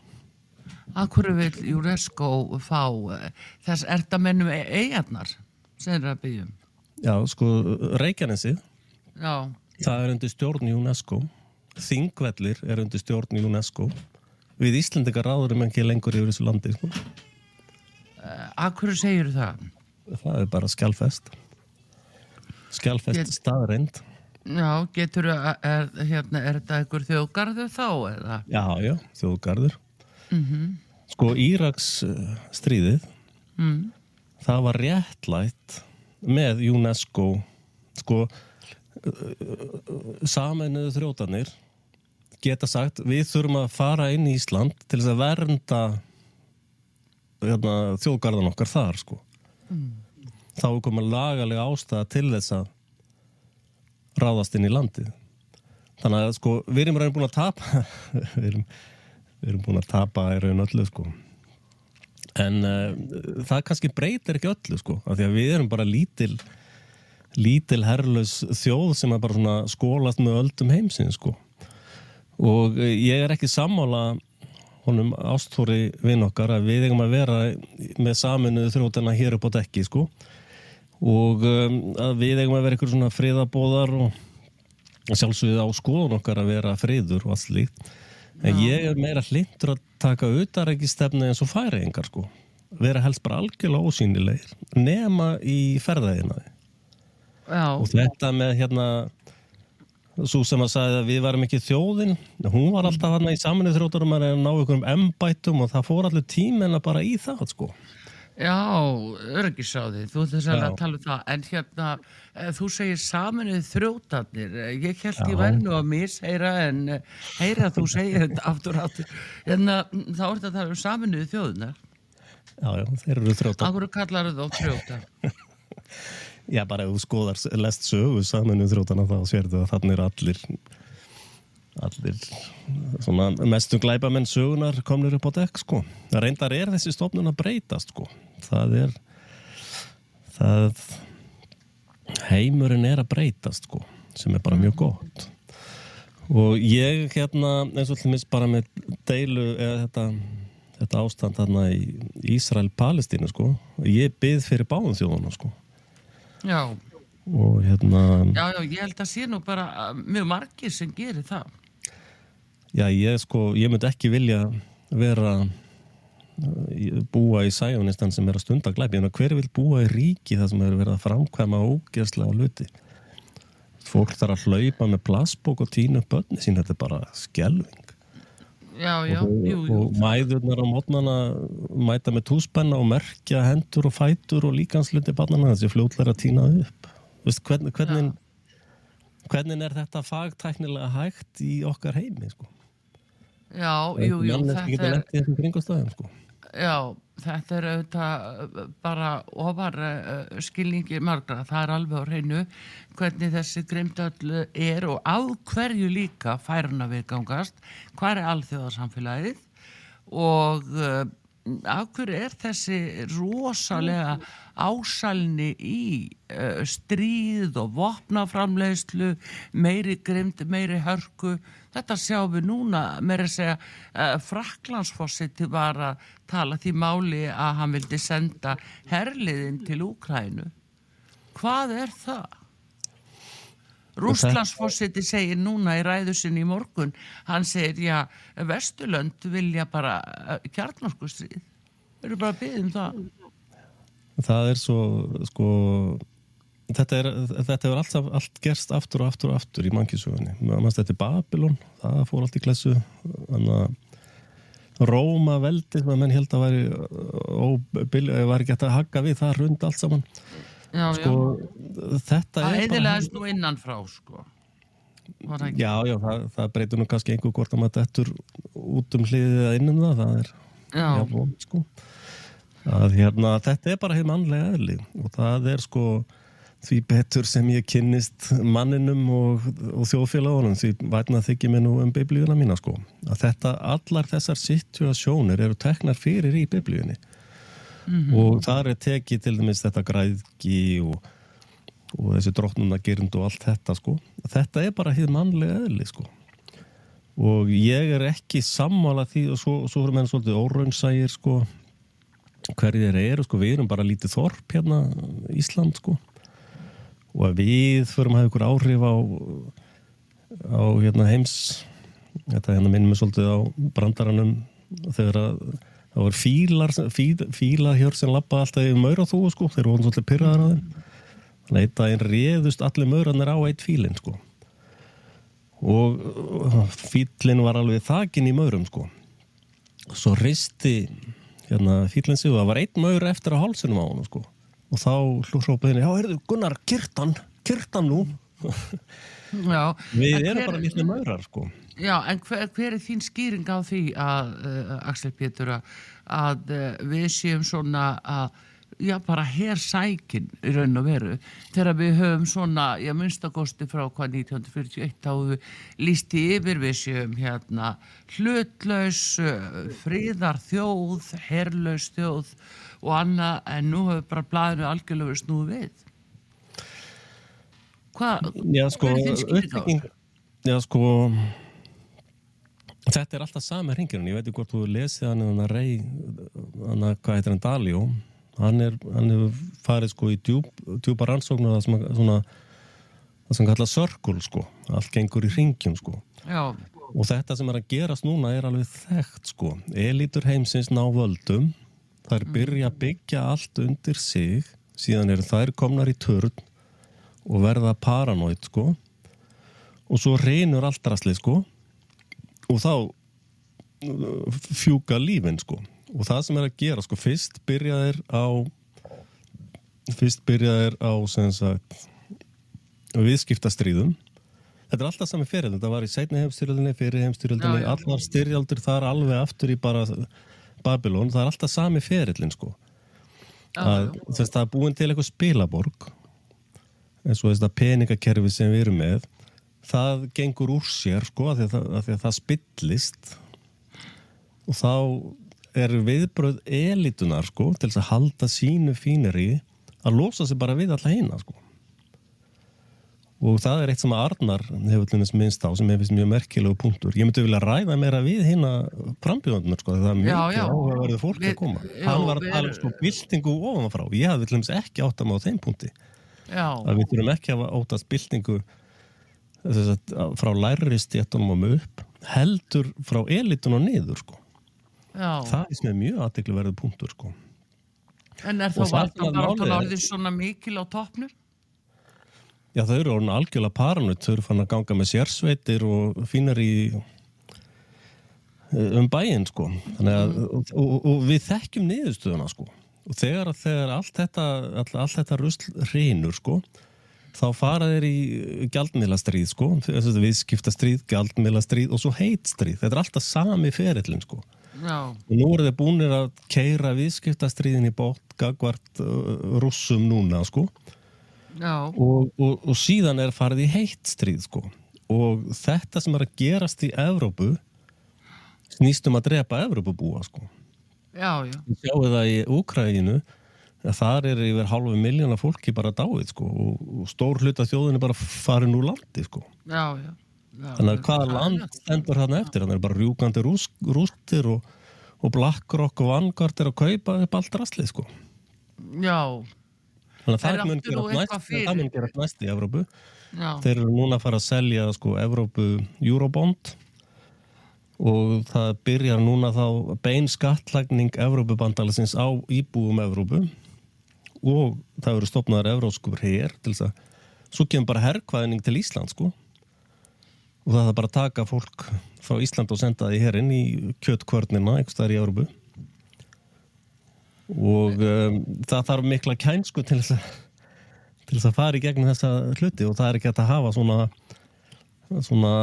Akkur vil UNESCO fá eh, þess ertamennum eigarnar sem eru að byggjum? Já, sko, Reykjanesið, Já, það er undir stjórn UNESCO. Þingvellir er undir stjórn UNESCO. Við Íslendingar ráðurum ekki lengur yfir þessu landi, sko. Akkur segir það? Það er bara skjálfest. Skjálfest Get- staðreind. Já, getur, er, hérna, er þetta einhver þjóðgarðu þá eða? Já, já, þjóðgarður. Mm Sko, Íraks stríðið, mm. það var réttlætt með UNESCO, sko, uh, sameinuðu þrjótanir geta sagt, við þurfum að fara inn í Ísland til þess að vernda hérna, þjóðgarðan okkar þar, sko. Þá er komið lagalega ástæða til þess að ráðast inn í landið. Þannig að sko, við erum raun búin að tapa [laughs] við, erum, við erum búin að tapa í raun öllu sko. En uh, það kannski breytir ekki öllu sko, af því að við erum bara lítil lítil herrlaus þjóð sem er bara svona skólast með öldum heimsins sko. Og uh, ég er ekki sammála honum ástfóri vinn okkar að við eigum að vera með saminuðu þrótana hér upp á dekki sko. Og um, að við eigum að vera eitthvað svona friðabóðar og sjálfsögðið á skoðun okkar að vera friður og allt slíkt. En ég er meira hlindur að taka utarækistefni eins og færiðingar sko. Vera helst bara algjörlega ósýnilegir nema í ferðaðina Já, og þetta með hérna svo sem að sagði að við varum ekki þjóðin hún var alltaf hann í saminuð þróttarum að ná ykkur um embættum og það fór allir tímina bara í það sko. Já, örgisáði, þú þess að tala um það, en hérna, eh, þú segir saminuð þrjótarnir, Eh, ég held ég væri nú að misheyra en eh, heyra þú segir þetta aftur aftur, en þá er þetta að tala um saminuð þjóðunar, já, já, þeir eru þróttar akkur kallar þú þá þrjótar? [laughs] Já, bara ef þú skoðar lest sögu saminuð þrótana þá sérðu að þannig er allir allir svona mestum glæpamenn sögunar komnir upp á dekk sko. Það reyndar er þessi stofnun að breytast sko. Það er það heimurinn er að breytast sko, sem er bara mjög gott og ég hérna eins og allmis bara með deilu eða þetta, þetta ástand þarna í Ísrael-Palestínu sko ég byð fyrir báðum þjóðuna sko Já, og hérna já, já, ég held að sé nú bara eh, mjög margir sem gerir það. já ég sko, ég myndi ekki vilja vera uh, búa í sæjónistan sem er að stunda glæpi. En hver vil búa í ríki það sem er verið að framkvæma ógeðslega hluti? Fólk þarf að hlaupa með plastbók og upp börni sín, þetta er bara skelving Já, já, og, jú, jú. og mæðurnar á mótnana mæta með túspenna og merkja hendur og fætur og líkansluti barnana þessi fljótlega að týna upp Vist, hvernig, hvernig, hvernig er þetta fagtæknilega hægt í okkar heimi sko? Já, jú, jú, þetta er, sko. Já, þetta er auðvitað bara ofar uh, skilningi margra, það er alveg á hreinu hvernig þessi grimdöll er og á hverju líka færna viðgangast, hvað er alþjóðarsamfélagið og uh, hverju er þessi rosalega ásalni í uh, stríð og vopnaframleiðslu, meiri grimd, meiri hörku. Þetta sjáum við núna, meira að segja, uh, Fraklandsfossiti var að tala því máli að hann vildi senda herliðin til Úkrænu. Hvað er það? Rústlandsfossiti segir núna í ræðu sinni í morgun, hann segir, já, Vesturlönd vilja bara kjarnorkustrið. Við erum bara að byggja um það. Það er svo, sko, þetta er, þetta hefur allt, allt gerst aftur og aftur og aftur í mannkísugunni. Þetta er Babylon, það fór allt í klessu, þannig að Róma veldi sem að menn held að væri óbilja, var ekki hægt að hagga við það rund allt saman Já, sko, já. þetta Það er eðilegast nú innanfrá, sko. Það já, já, það, það breytur nú kannski einhver hvort að maður dettur út um hliðið eða innum það, það er Já, von, sko. að, hérna, þetta er bara heim mannlega eðli og það er sko því betur sem ég kynnist manninum og, og þjóðfélagunum því vætna þykir mér nú um biblíuna mína sko að þetta, allar þessar situasjónir eru teknar fyrir í biblíunni og þar er tekið til dæmis þetta græðki og, og þessi drottnuna gerind og allt þetta sko. Þetta er bara hér mannlega eðli sko. Og ég er ekki sammála því og svo, svo erum við svolítið óraunsægir sko hverjir eru sko, við erum bara lítið þorp hérna Ísland sko. Og að við förum að hafa ykkur áhrif á á hérna heims. Þetta hérna minnum við svolítið á brandaranum þegar að það voru fílar fíl, fílahjör sem lappa alltaf í maur á þú sko, þeir voru svolítið pyrraðar að þeim. Þannig að einn daginn réðust allir maurarnir á eitt fílinn sko. Og fílinn var alveg þakin í maurum sko. Svo risti hérna fílinn sig og það var einn maur eftir á hálsunum á hann sko. Og þá hlúsrópaði henni, já, heyrðu Gunnar, kyrtan, kyrtan nú [laughs] já. við erum hver- bara litli maurar sko Já, en hver, hver er þín skýring á því að, uh, Axel Pétur, að, uh, við séum svona að, já, bara hér sækin í raun og veru, þegar við höfum svona, já, minnstakosti frá hvað 1941 þá höfum við líst í yfir, við séum hérna hlutlaus, uh, fríðar þjóð, herlaus þjóð og annað, en nú höfum bara blaðinu algjörlega snúið við. Hvað, sko, er uppbygging já, sko þetta er alltaf sami hringirinn, ég veit ekki hvort þú lesið hann að rey hann að, hvað heitir hann, Daljó hann er, hann hefur farið sko í djúp, djúpa rannsóknu það sem svona það sem kalla sörkul sko. Allt gengur í hringjum sko. Já, og þetta sem er að gerast núna er alveg þekkt sko. Elítur heimsins ná völdum. Þær byrja að byggja allt undir sig. Síðan eru þær komnar í törn og verða paranoid sko. Og svo reynur allt rastlið sko. Og þá uh, fjúka lífin sko. Og það sem er að gera sko fyrst byrja þeir á fyrst byrja þeir á sem sagt viðskiptastríðum. Þetta er alltaf sami fyrir, þetta var í seinni heimstyrjöldinni, fyrir heimstyrjöldinni, allar styrjaldir þar alveg aftur í bara Babylon, það er alltaf sami ferillin sko. Að, þess, það er búin til eitthvað spilaborg, eins og þetta peningakerfi sem við erum með, það gengur úr sér sko, af því að, af því að það spillist. Og þá er viðbröð elitunar sko, til þess að halda sínu fíneri að losa sig bara við alla hina sko. Og það er eitt sem að Arnar hefur þess minnst á sem hefur mjög merkilegu punktur. Ég myndi vilja ræða meira við hérna frambjóðandunar sko, það er mikið já. áhugaverðu fólk Við- að koma. já, hann var að tala um sko byltingu ofanfrá. Ég hafði þess ekki átt að maður á þeim punkti að við þurfum ekki að að, að frá læri stjættunum og upp heldur frá elitun og niður sko. það er sem er mjög aðtekluverðu punktur sko. En er þá það valda bara málið. orðið svona mikil á toppnum? Já, þau eru orðin algjörlega paranut, þau eru fann að ganga með sérsveitir og fínar í um bæinn, sko. Að, og, og, og við þekkjum niðurstöðuna, sko. Og þegar, þegar allt þetta, all, allt þetta rusl hreinur, sko, þá fara þeir í gjaldmiðlastríð, sko, þess að viðskiptastríð, gjaldmiðlastríð og svo heitstríð. Þetta er alltaf sami ferillin, sko. Já, Og nú eru þeir búinir að keira viðskiptastríðin í bótt gagvart uh, russum núna, sko og, og, og síðan er farið í heitt stríð sko. og þetta sem er að gerast í Evrópu snýst um að drepa Evrópubúa sko. Við sjáum það í Úkraínu að þar er yfir halvu miljóna fólki bara dáið sko. og, og stór hluta þjóðin er bara farin úr landi sko. já, já. já þannig að hvaða land stendur þarna eftir þannig er bara rjúkandi rúsk, rústir og, og Blackrock og Vanguard er að kaupa upp allt rastlið sko. Já, Þannig að það mun eitthvað næst, það mun gerast næst í Evrópu Já. þeir eru núna að fara að selja sko Evrópu Eurobond og það byrjar núna þá bein skattlagning Evrópubandalisins á íbúum Evrópu. Og það eru stopnaðar Evróskur hér til þess að svo kemur bara herrkvæðning til Ísland sko. Og það er bara að taka fólk frá Ísland og senda því herinn í kjötkvörnina einhvers staðar í Evrópu. Og um, það þarf mikla kænsku til þess að til þess að fara í gegnum þessa hluti. Og það er ekki að hafa svona svona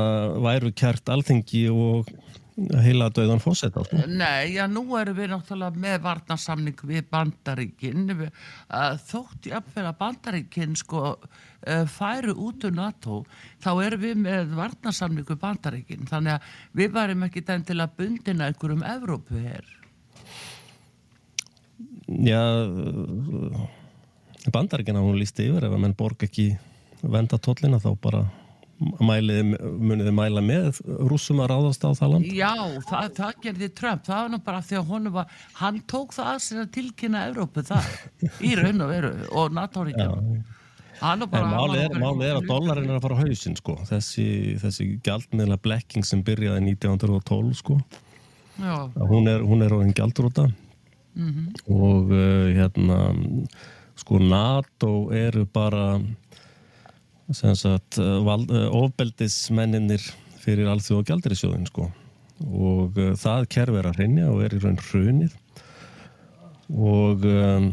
væru kjært alþengi og heila döðan fósetta sko. Nei, já, nú erum við náttúrulega með varnarsamning við bandaríkin. Við, uh, þótt jafnvel að bandaríkin sko uh, færu út úr NATO þá erum við með varnarsamning við bandaríkin. Þannig að við varum ekki den til að bundina einhverjum Evrópu hér Já bandaríkina hún lísti yfir ef að menn borg ekki venda tóllina þá bara mæliði, muniði mæla með rússum að ráðast á það land? Já, það, það gerði Trump. Það var nú bara því að honum var hann tók það að sér að tilkynna Evrópu það í raun og veru og NATO-ríkjum málið er, málið er að dólarinn er að fara á hausinn sko. þessi, þessi gjaldmiðla blekking sem byrjaði 1912 sko. Hún er, hún er orðin gjaldrúta og uh, hérna sko NATO eru bara sagt vald, uh, ofbeldismenninir fyrir alþjóð og gjaldirisjóðin sko. Og uh, það kerfi er að hreinja og er í raun hrunið. Og um,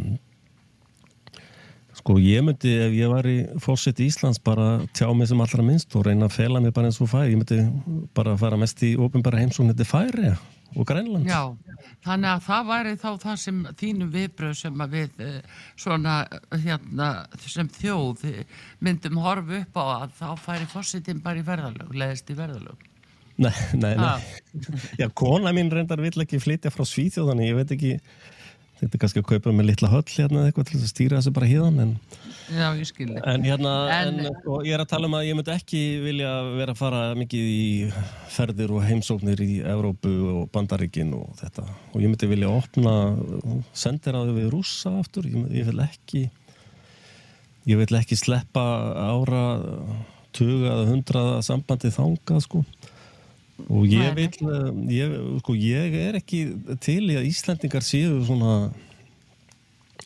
sko ég myndi ef ég var í fórsett í Íslands bara tjá mig sem allra minnst og reyna að fela mig bara eins og fæ. Ég myndi bara fara mest í ofinbæra heimsókn þetta færi og Grænland já, þannig að það væri þá það sem þínum viðbröð sem við eh, svona hérna sem þjóð eh, myndum horfa upp á að þá færi fórsetin bara í verðalög, leðist í verðalög Nei, nei, nei. Ha. Já, kona mín reyndar vill ekki flytja frá Svíþjóðan ég veit ekki, þetta er kannski að kaupa með litla höll hérna eða eitthvað til að stýra þessu bara híðan en, Já, ég skilði en hérna en, En- og ég er að tala um að ég myndi ekki vilja vera að fara mikið í ferðir og heimsóknir í Evrópu og Bandaríkin og þetta. Og ég myndi vilja opna sendiráði við rússa aftur. Ég, ég vil ekki ég vil ekki sleppa ára tuga eða hundraða sambandi þangað sko og ég vil eh, ég, sko, ég er ekki til í að Íslendingar séu svona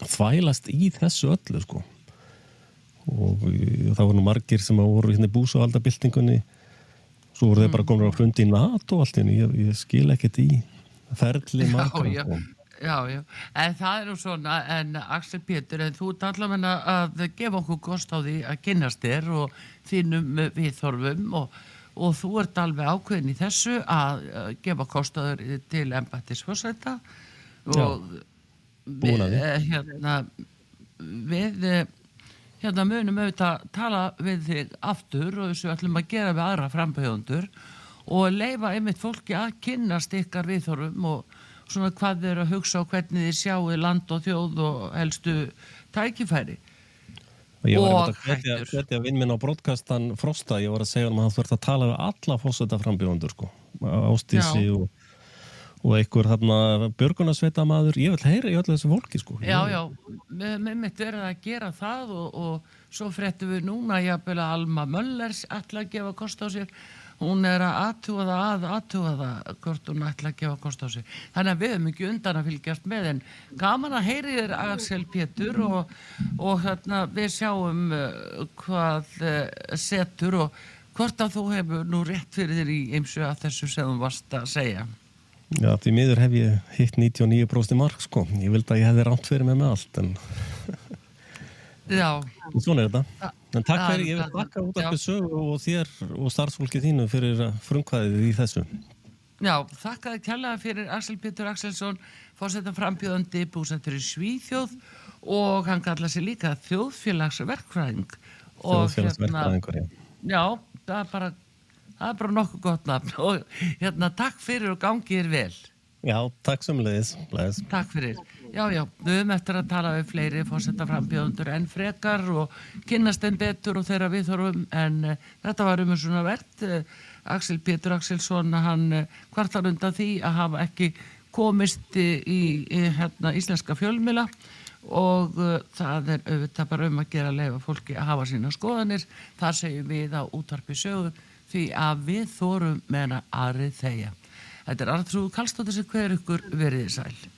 þvælast í þessu öllu sko. Og eh, það voru nú margir sem voru hérna í búsavaldabildingunni svo voru þeir bara komin á hrundi í NATO allt inni, ég, ég skil ekkert í ferli margra já, sko. já, já, en það er nú svona en Axel Pétur, en þú ert allavega að gefa okkur kost á því að kynast þér og þínum viðþorfum og, og þú ert alveg ákveðin í þessu að uh, gefa kost á þér til embættisforsæta og því. eh, hérna við eh, hérna munum auðvitað tala við þig aftur og þessu ætlum að gera við aðra frambjöðundur og leifa einmitt fólki að kynnast ykkar viðþorfum og svona hvað þeir að hugsa og hvernig þið sjáu land og þjóð og helstu tækifæri. Ég var Og einmitt að hvetja, hættur. hvetja vinn minn á broadcastan Frosta, ég var að segja um að hann þurft að tala við alla fósetta frambjóðundur sko. Ástísi Já. og, og einhver þarna björgunarsveita maður, ég vil heyra í öllu þessu fólki sko. Já, já, með, mitt verið að gera það og, og svo fréttum við núna jafnvel að Alma Möllers ætla að gefa kost á sér hún er að aðtúa það að aðtúa það hvort hún ætla að gefa kost á sér þannig að við hefum ekki undan að fylgjast með en gaman að heyri þér Axel Pétur og, og þarna við sjáum uh, hvað uh, setur og hvort að þú hefur nú rétt fyrir þér í eimsu að þessu þú varst að segja. Já, því miður hef ég hitt 99% mark sko, ég vildi að ég hefði rámt fyrir mig með allt en Já, svona er þetta en takk fyrir, ég vil þakka út af þessu og þér og starfsfólki þínu fyrir frumkvæðið í þessu Já, þakka þið kærlega fyrir Axel Pétur Axelsson, fórsetan frambjöðandi búsettur í Svíþjóð og hann kalla sér líka þjóðfélagsverkfræðing hérna, þjóðfélagsverkfræðingur, já. já, það er bara það er bara nokkuð gott nafn og hérna, takk fyrir og gangi þér vel Já, takk leiðis. Takk fyrir. Já, já, við höfum eftir að tala við fleiri fórsetta frambjöðundur en frekar og kynnast þeim betur og þeirra viðþorfum en uh, þetta var um svona verðt. Uh, Axel Pétur Axelsson, hann uh, kvartar undan því að hafa ekki komist í, í, í hérna, íslenska fjölmila og það er auðvitað bara um að gera að leifa fólki að hafa sína skoðanir. Þar segjum við á útvarpi sögu því að við þórum meðan aðrið þeia Þetta er Artrúð Kallstóttir sem hver ykkur veriði sæl